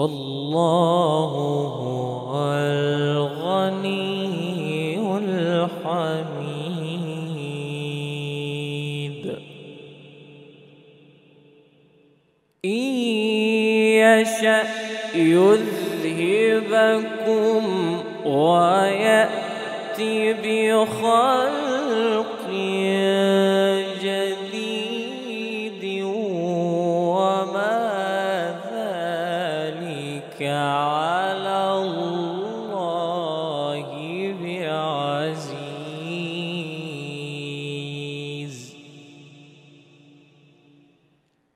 والله هو الغني الحميد. إن يشأ يذهبكم ويأتي بخلق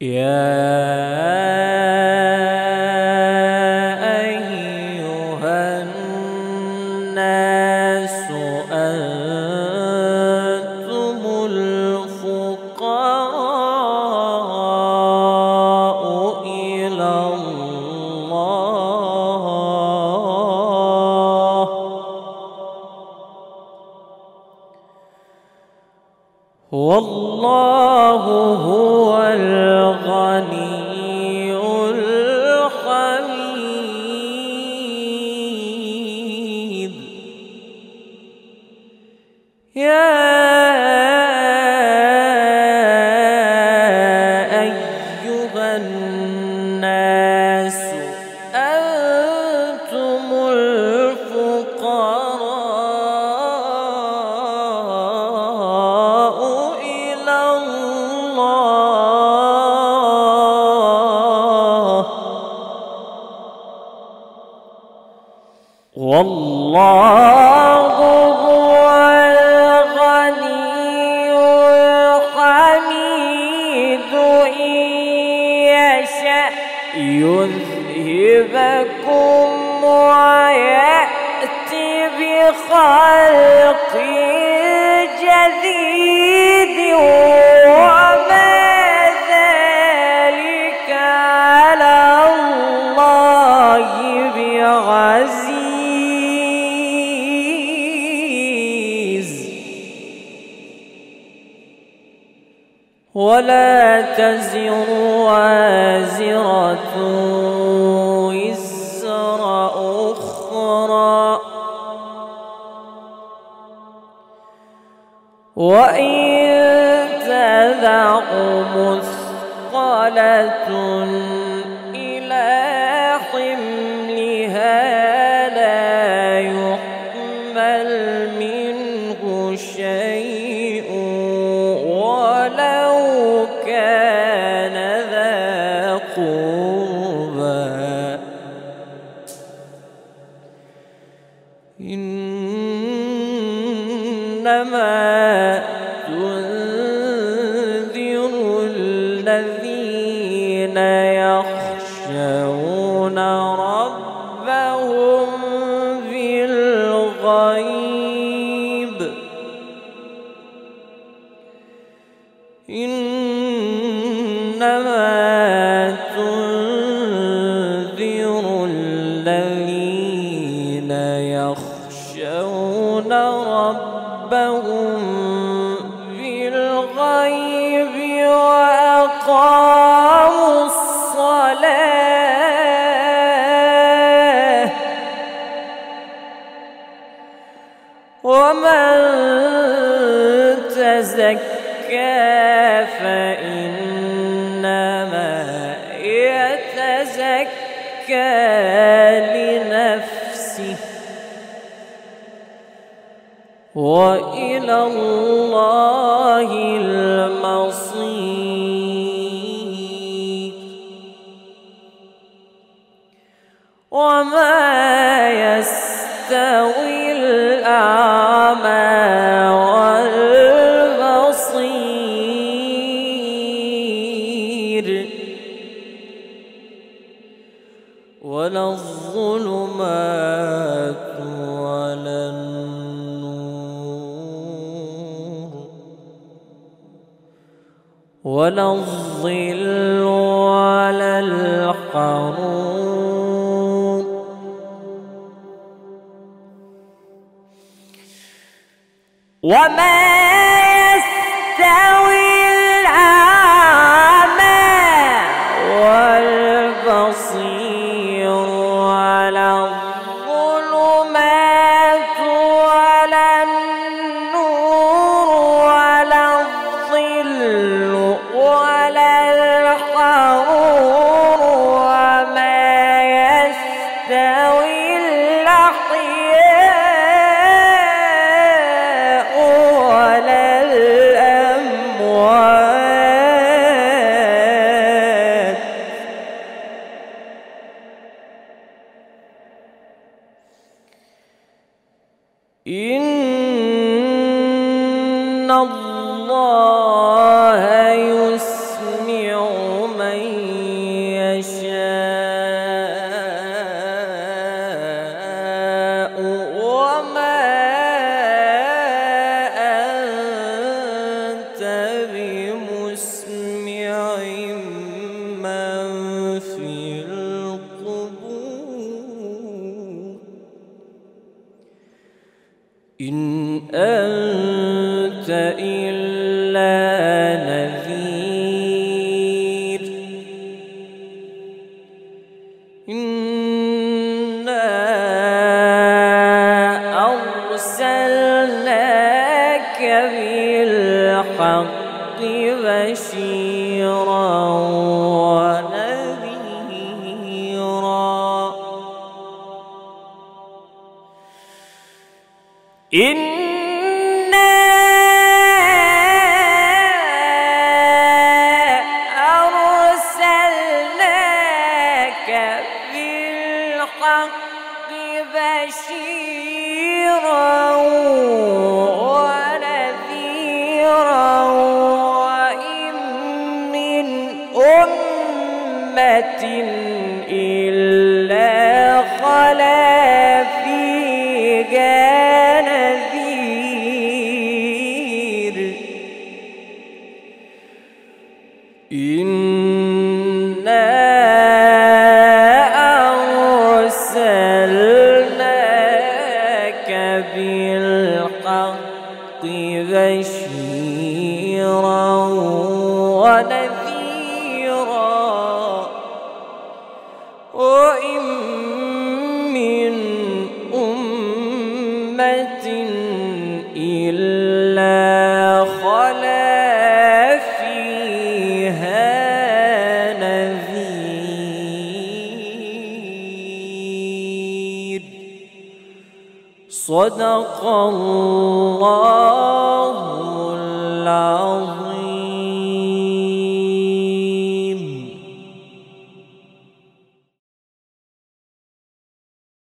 يا أيها الناس أنتم الفقراء إلى الله. والله والله هو الغني الحميد. إن يشأ يذهبكم ويأتي بخلق ولا تزر وازرة وزر أخرى. وإن تدع مثقلة إلى حملها لا يحمل منه شيء إنما تنذر الذين يخشون ربهم بالغيب وأقاموا يتزكى لنفسه وإلى الله المصير. وما يستوي ولا الظلمات ولا النور ولا الظل ولا الحرور وما إن الله إلا نذير. إنا أرسلناك بالحق بشيرا ونذيرا. إنا أمة إلا وإن من أمة إلا خلا فيها نذير. صدق الله العظيم.